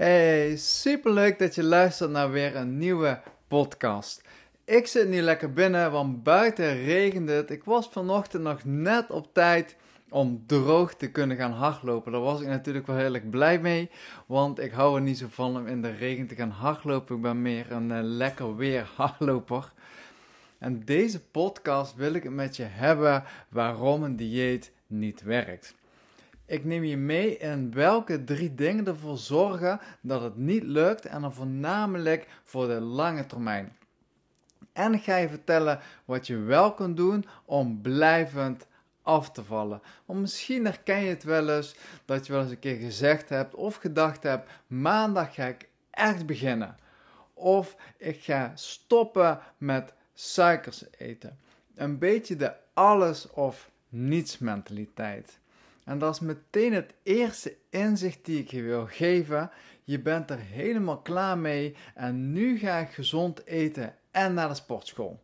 Hey, superleuk dat je luistert naar weer een nieuwe podcast. Ik zit nu lekker binnen, want buiten regende het. Ik was vanochtend nog net op tijd om droog te kunnen gaan hardlopen. Daar was ik natuurlijk wel heel erg blij mee, want ik hou er niet zo van om in de regen te gaan hardlopen. Ik ben meer een uh, lekker weer hardloper. En deze podcast wil ik met je hebben waarom een dieet niet werkt. Ik neem je mee in welke drie dingen ervoor zorgen dat het niet lukt en dan voornamelijk voor de lange termijn. En ga je vertellen wat je wel kunt doen om blijvend af te vallen. Want misschien herken je het wel eens dat je wel eens een keer gezegd hebt of gedacht hebt: maandag ga ik echt beginnen. Of ik ga stoppen met suikers eten. Een beetje de alles of niets mentaliteit. En dat is meteen het eerste inzicht die ik je wil geven. Je bent er helemaal klaar mee en nu ga ik gezond eten en naar de sportschool.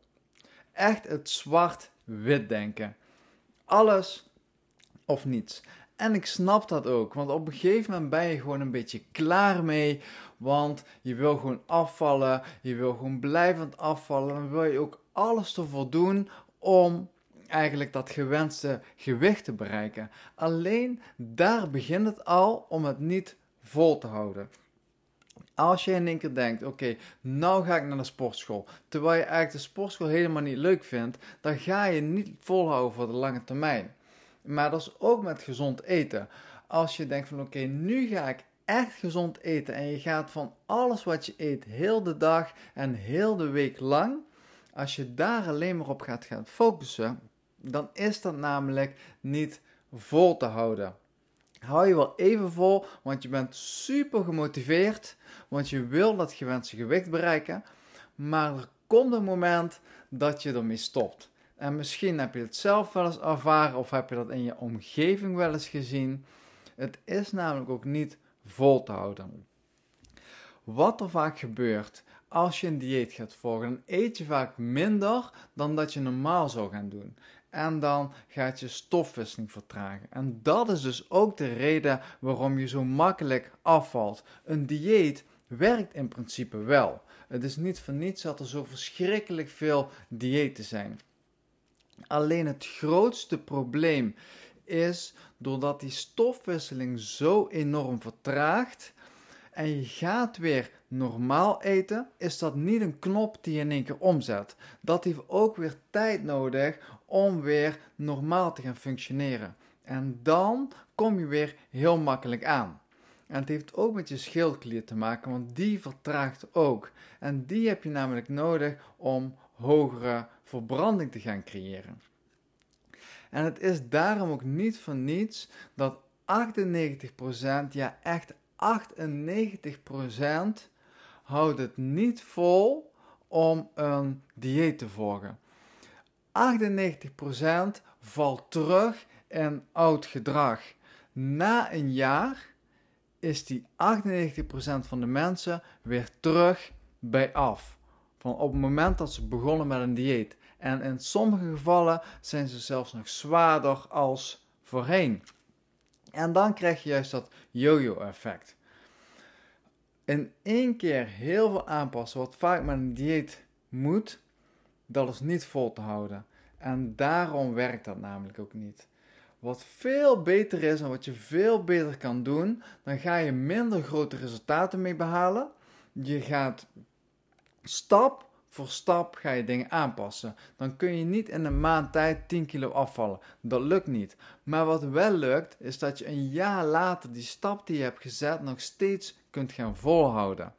Echt het zwart-wit denken. Alles of niets. En ik snap dat ook, want op een gegeven moment ben je gewoon een beetje klaar mee. Want je wil gewoon afvallen, je wil gewoon blijvend afvallen. Dan wil je ook alles ervoor doen om eigenlijk dat gewenste gewicht te bereiken. Alleen daar begint het al om het niet vol te houden. Als je in één keer denkt, oké, nou ga ik naar de sportschool, terwijl je eigenlijk de sportschool helemaal niet leuk vindt, dan ga je niet volhouden voor de lange termijn. Maar dat is ook met gezond eten. Als je denkt van oké, nu ga ik echt gezond eten en je gaat van alles wat je eet heel de dag en heel de week lang, als je daar alleen maar op gaat gaan focussen, dan is dat namelijk niet vol te houden. Hou je wel even vol, want je bent super gemotiveerd, want je wil dat gewenste gewicht bereiken, maar er komt een moment dat je ermee stopt. En misschien heb je het zelf wel eens ervaren of heb je dat in je omgeving wel eens gezien. Het is namelijk ook niet vol te houden. Wat er vaak gebeurt als je een dieet gaat volgen, dan eet je vaak minder dan dat je normaal zou gaan doen. En dan gaat je stofwisseling vertragen. En dat is dus ook de reden waarom je zo makkelijk afvalt. Een dieet werkt in principe wel. Het is niet voor niets dat er zo verschrikkelijk veel diëten zijn. Alleen het grootste probleem is doordat die stofwisseling zo enorm vertraagt en je gaat weer normaal eten, is dat niet een knop die je in één keer omzet. Dat heeft ook weer tijd nodig om weer normaal te gaan functioneren. En dan kom je weer heel makkelijk aan. En het heeft ook met je schildklier te maken, want die vertraagt ook. En die heb je namelijk nodig om hogere verbranding te gaan creëren. En het is daarom ook niet voor niets dat 98%, ja echt 98% houdt het niet vol om een dieet te volgen. 98% valt terug in oud gedrag. Na een jaar is die 98% van de mensen weer terug bij af. Van op het moment dat ze begonnen met een dieet. En in sommige gevallen zijn ze zelfs nog zwaarder als voorheen. En dan krijg je juist dat yo-yo effect. In één keer heel veel aanpassen, wat vaak met een dieet moet, dat is niet vol te houden. En daarom werkt dat namelijk ook niet. Wat veel beter is en wat je veel beter kan doen, dan ga je minder grote resultaten mee behalen. Je gaat stap voor stap ga je dingen aanpassen. Dan kun je niet in een maand tijd 10 kilo afvallen. Dat lukt niet. Maar wat wel lukt, is dat je een jaar later die stap die je hebt gezet nog steeds kunt gaan volhouden.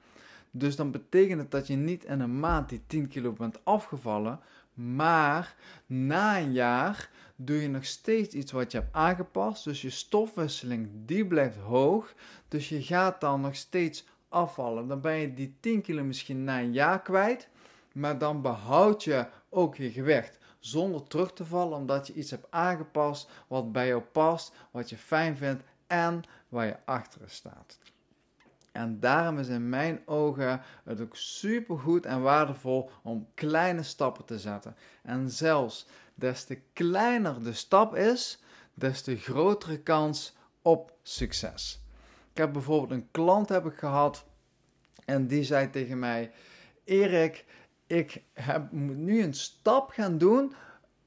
Dus dan betekent het dat je niet in een maand die 10 kilo bent afgevallen, maar na een jaar doe je nog steeds iets wat je hebt aangepast. Dus je stofwisseling die blijft hoog. Dus je gaat dan nog steeds afvallen. Dan ben je die 10 kilo misschien na een jaar kwijt. Maar dan behoud je ook je gewicht. Zonder terug te vallen omdat je iets hebt aangepast wat bij jou past, wat je fijn vindt en waar je achter staat. En daarom is in mijn ogen het ook super goed en waardevol om kleine stappen te zetten. En zelfs des te kleiner de stap is, des te grotere kans op succes. Ik heb bijvoorbeeld een klant heb ik gehad en die zei tegen mij: Erik, ik heb, moet nu een stap gaan doen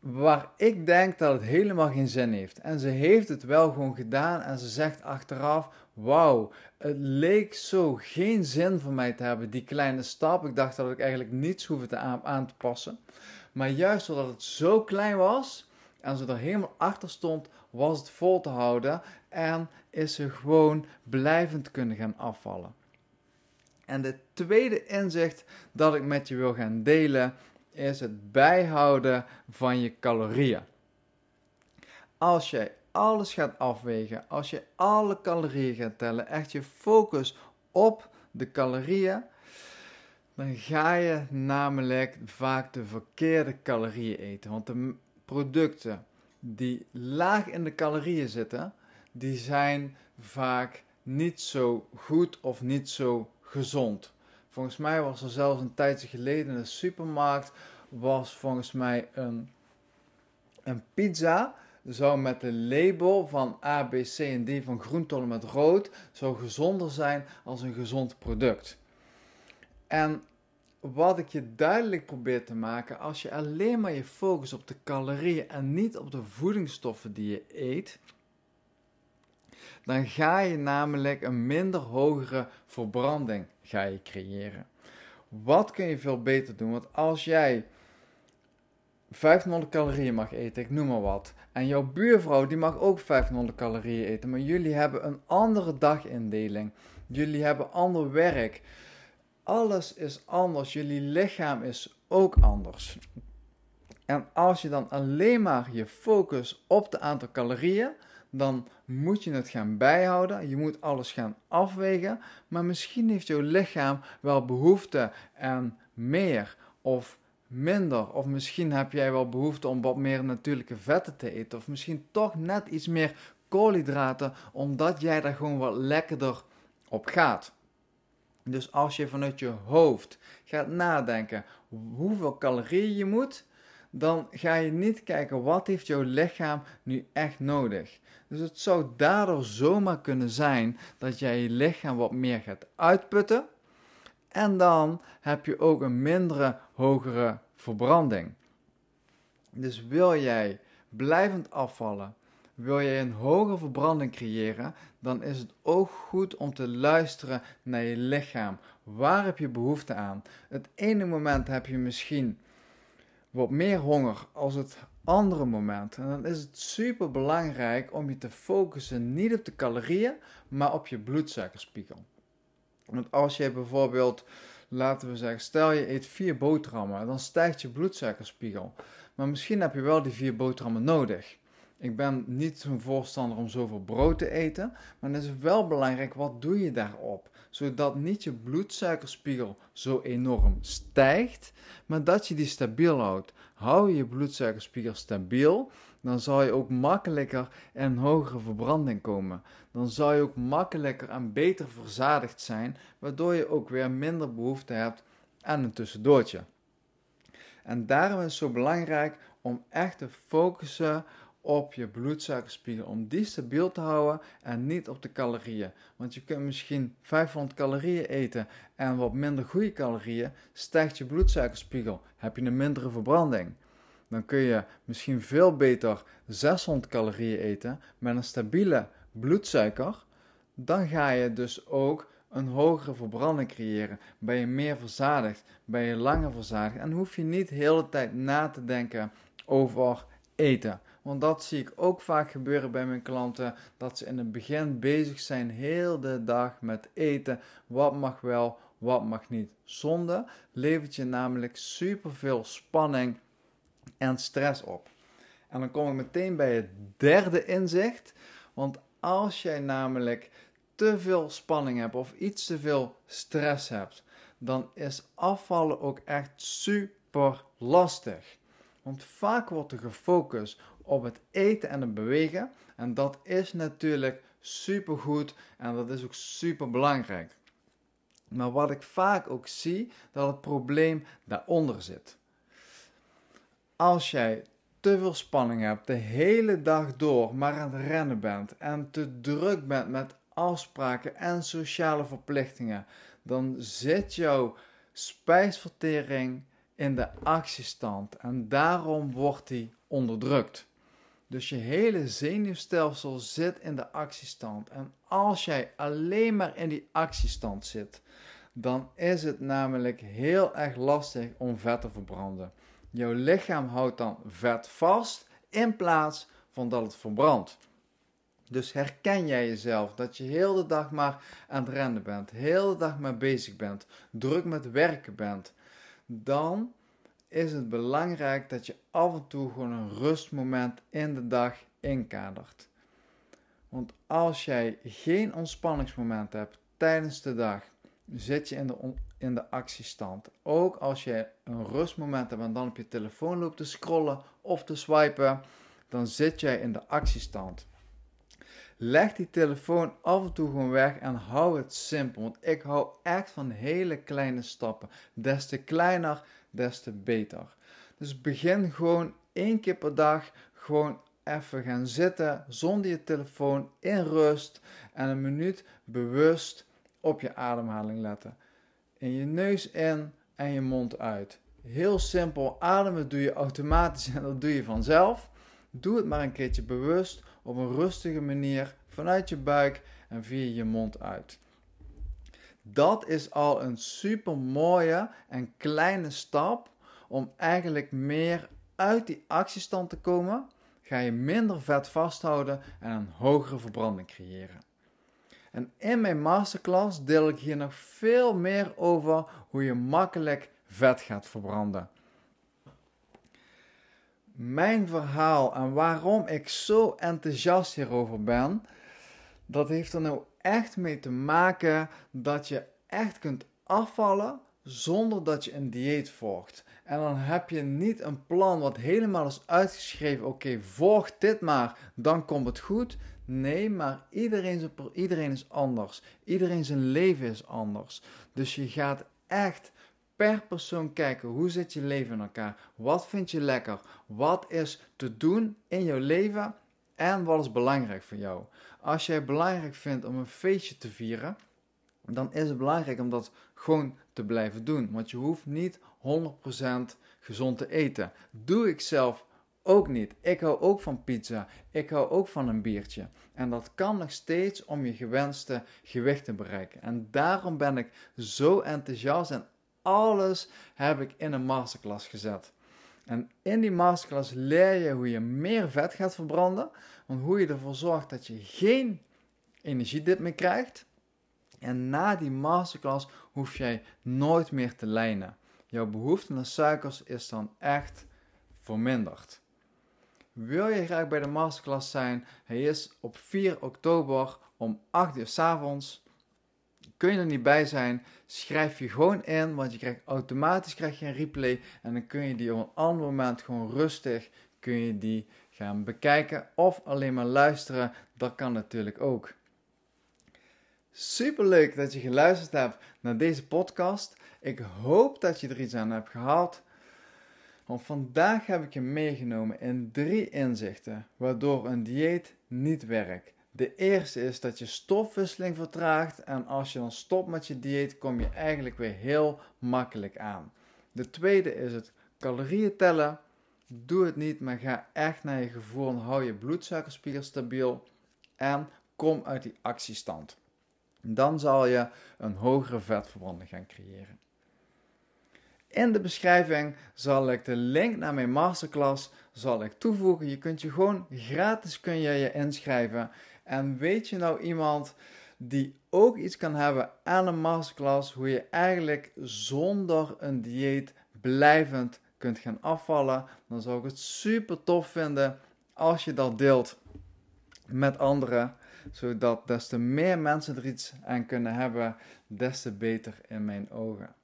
waar ik denk dat het helemaal geen zin heeft. En ze heeft het wel gewoon gedaan en ze zegt achteraf: Wauw, het leek zo geen zin voor mij te hebben, die kleine stap. Ik dacht dat ik eigenlijk niets hoefde te aan, aan te passen. Maar juist doordat het zo klein was en ze er helemaal achter stond, was het vol te houden en is ze gewoon blijvend kunnen gaan afvallen. En de tweede inzicht dat ik met je wil gaan delen is het bijhouden van je calorieën. Als je alles gaat afwegen, als je alle calorieën gaat tellen, echt je focus op de calorieën, dan ga je namelijk vaak de verkeerde calorieën eten. Want de producten die laag in de calorieën zitten, die zijn vaak niet zo goed of niet zo gezond. Volgens mij was er zelfs een tijdje geleden in de supermarkt was volgens mij een, een pizza zou met de label van A, B, C en D van groen met rood zou gezonder zijn als een gezond product. En wat ik je duidelijk probeer te maken, als je alleen maar je focust op de calorieën en niet op de voedingsstoffen die je eet, dan ga je namelijk een minder hogere verbranding ga je creëren. Wat kun je veel beter doen? Want als jij 1500 calorieën mag eten, ik noem maar wat. En jouw buurvrouw die mag ook 1500 calorieën eten. Maar jullie hebben een andere dagindeling. Jullie hebben ander werk. Alles is anders. Jullie lichaam is ook anders. En als je dan alleen maar je focus op het aantal calorieën, dan moet je het gaan bijhouden. Je moet alles gaan afwegen. Maar misschien heeft jouw lichaam wel behoefte aan meer of minder. Of misschien heb jij wel behoefte om wat meer natuurlijke vetten te eten. Of misschien toch net iets meer koolhydraten, omdat jij daar gewoon wat lekkerder op gaat. Dus als je vanuit je hoofd gaat nadenken hoeveel calorieën je moet, dan ga je niet kijken wat heeft jouw lichaam nu echt nodig. Dus het zou daardoor zomaar kunnen zijn dat jij je lichaam wat meer gaat uitputten en dan heb je ook een mindere, hogere verbranding. Dus wil jij blijvend afvallen, wil jij een hogere verbranding creëren, dan is het ook goed om te luisteren naar je lichaam. Waar heb je behoefte aan? Het ene moment heb je misschien wat meer honger als het andere moment. En dan is het super belangrijk om je te focussen niet op de calorieën, maar op je bloedsuikerspiegel. Want als je bijvoorbeeld, laten we zeggen, stel je eet vier boterhammen, dan stijgt je bloedsuikerspiegel. Maar misschien heb je wel die vier boterhammen nodig. Ik ben niet zo'n voorstander om zoveel brood te eten, maar het is wel belangrijk wat doe je daarop, zodat niet je bloedsuikerspiegel zo enorm stijgt, maar dat je die stabiel houdt. Hou je bloedsuikerspiegel stabiel, dan zal je ook makkelijker een hogere verbranding komen. Dan zal je ook makkelijker en beter verzadigd zijn, waardoor je ook weer minder behoefte hebt aan een tussendoortje. En daarom is het zo belangrijk om echt te focussen op je bloedsuikerspiegel. Om die stabiel te houden en niet op de calorieën. Want je kunt misschien 500 calorieën eten en wat minder goede calorieën, stijgt je bloedsuikerspiegel. Heb je een mindere verbranding. Dan kun je misschien veel beter 600 calorieën eten met een stabiele bloedsuiker. Dan ga je dus ook een hogere verbranding creëren. Ben je meer verzadigd, ben je langer verzadigd en hoef je niet de hele tijd na te denken over eten. Want dat zie ik ook vaak gebeuren bij mijn klanten. Dat ze in het begin bezig zijn heel de dag met eten. Wat mag wel, wat mag niet. Zonde levert je namelijk superveel spanning en stress op. En dan kom ik meteen bij het derde inzicht. Want als jij namelijk te veel spanning hebt of iets te veel stress hebt, dan is afvallen ook echt super lastig. Want vaak wordt er gefocust op het eten en het bewegen. En dat is natuurlijk super goed en dat is ook super belangrijk. Maar wat ik vaak ook zie, dat het probleem daaronder zit. Als jij te veel spanning hebt, de hele dag door maar aan het rennen bent en te druk bent met afspraken en sociale verplichtingen, dan zit jouw spijsvertering in de actiestand en daarom wordt die onderdrukt. Dus je hele zenuwstelsel zit in de actiestand. En als jij alleen maar in die actiestand zit, dan is het namelijk heel erg lastig om vet te verbranden. Jouw lichaam houdt dan vet vast in plaats van dat het verbrandt. Dus herken jij jezelf dat je heel de dag maar aan het rennen bent, heel de dag maar bezig bent, druk met werken bent, dan is het belangrijk dat je af en toe gewoon een rustmoment in de dag inkadert. Want als jij geen ontspanningsmoment hebt tijdens de dag, zit je in de, in de actiestand. Ook als je een rustmoment hebt en dan op je telefoon loopt te scrollen of te swipen, dan zit jij in de actiestand. Leg die telefoon af en toe gewoon weg en hou het simpel. Want ik hou echt van hele kleine stappen. Des te kleiner, des te beter. Dus begin gewoon één keer per dag gewoon even gaan zitten zonder je telefoon in rust en een minuut bewust op je ademhaling letten. In je neus in en je mond uit. Heel simpel, ademen doe je automatisch en dat doe je vanzelf. Doe het maar een keertje bewust op een rustige manier vanuit je buik en via je mond uit. Dat is al een super mooie en kleine stap om eigenlijk meer uit die actiestand te komen. Ga je minder vet vasthouden en een hogere verbranding creëren. En in mijn masterclass deel ik hier nog veel meer over hoe je makkelijk vet gaat verbranden. Mijn verhaal en waarom ik zo enthousiast hierover ben, dat heeft er nou echt mee te maken dat je echt kunt afvallen zonder dat je een dieet volgt. En dan heb je niet een plan wat helemaal is uitgeschreven. Oké, volg dit maar, dan komt het goed. Nee, maar iedereen, iedereen is anders. Iedereen zijn leven is anders. Dus je gaat echt per persoon kijken hoe zit je leven in elkaar. Wat vind je lekker? Wat is te doen in jouw leven? En wat is belangrijk voor jou? Als jij belangrijk vindt om een feestje te vieren, dan is het belangrijk om dat gewoon te blijven doen. Want je hoeft niet 100% gezond te eten. Doe ik zelf ook niet. Ik hou ook van pizza. Ik hou ook van een biertje. En dat kan nog steeds om je gewenste gewicht te bereiken. En daarom ben ik zo enthousiast en alles heb ik in een masterclass gezet. En in die masterclass leer je hoe je meer vet gaat verbranden. Want hoe je ervoor zorgt dat je geen energiedip meer krijgt. En na die masterclass hoef jij nooit meer te lijnen. Jouw behoefte aan suikers is dan echt verminderd. Wil je graag bij de masterclass zijn? Hij is op 4 oktober om 8 uur s avonds. Kun je er niet bij zijn? Schrijf je gewoon in, want je krijgt automatisch krijg je een replay en dan kun je die op een ander moment gewoon rustig kun je die gaan bekijken of alleen maar luisteren. Dat kan natuurlijk ook. Super leuk dat je geluisterd hebt naar deze podcast. Ik hoop dat je er iets aan hebt gehad. Want vandaag heb ik je meegenomen in drie inzichten waardoor een dieet niet werkt. De eerste is dat je stofwisseling vertraagt en als je dan stopt met je dieet kom je eigenlijk weer heel makkelijk aan. De tweede is het calorieën tellen. Doe het niet, maar ga echt naar je gevoel en hou je bloedsuikerspiegel stabiel en kom uit die actiestand. Dan zal je een hogere vetverbranding gaan creëren. In de beschrijving zal ik de link naar mijn masterclass zal ik toevoegen. Je kunt je gewoon gratis kun je, je inschrijven. En weet je nou iemand die ook iets kan hebben aan een masterclass, hoe je eigenlijk zonder een dieet blijvend kunt gaan afvallen, dan zou ik het super tof vinden als je dat deelt met anderen, zodat des te meer mensen er iets aan kunnen hebben, des te beter in mijn ogen.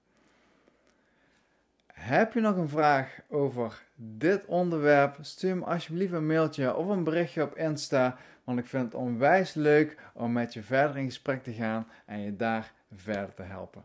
Heb je nog een vraag over dit onderwerp? Stuur me alsjeblieft een mailtje of een berichtje op Insta, want ik vind het onwijs leuk om met je verder in gesprek te gaan en je daar verder te helpen.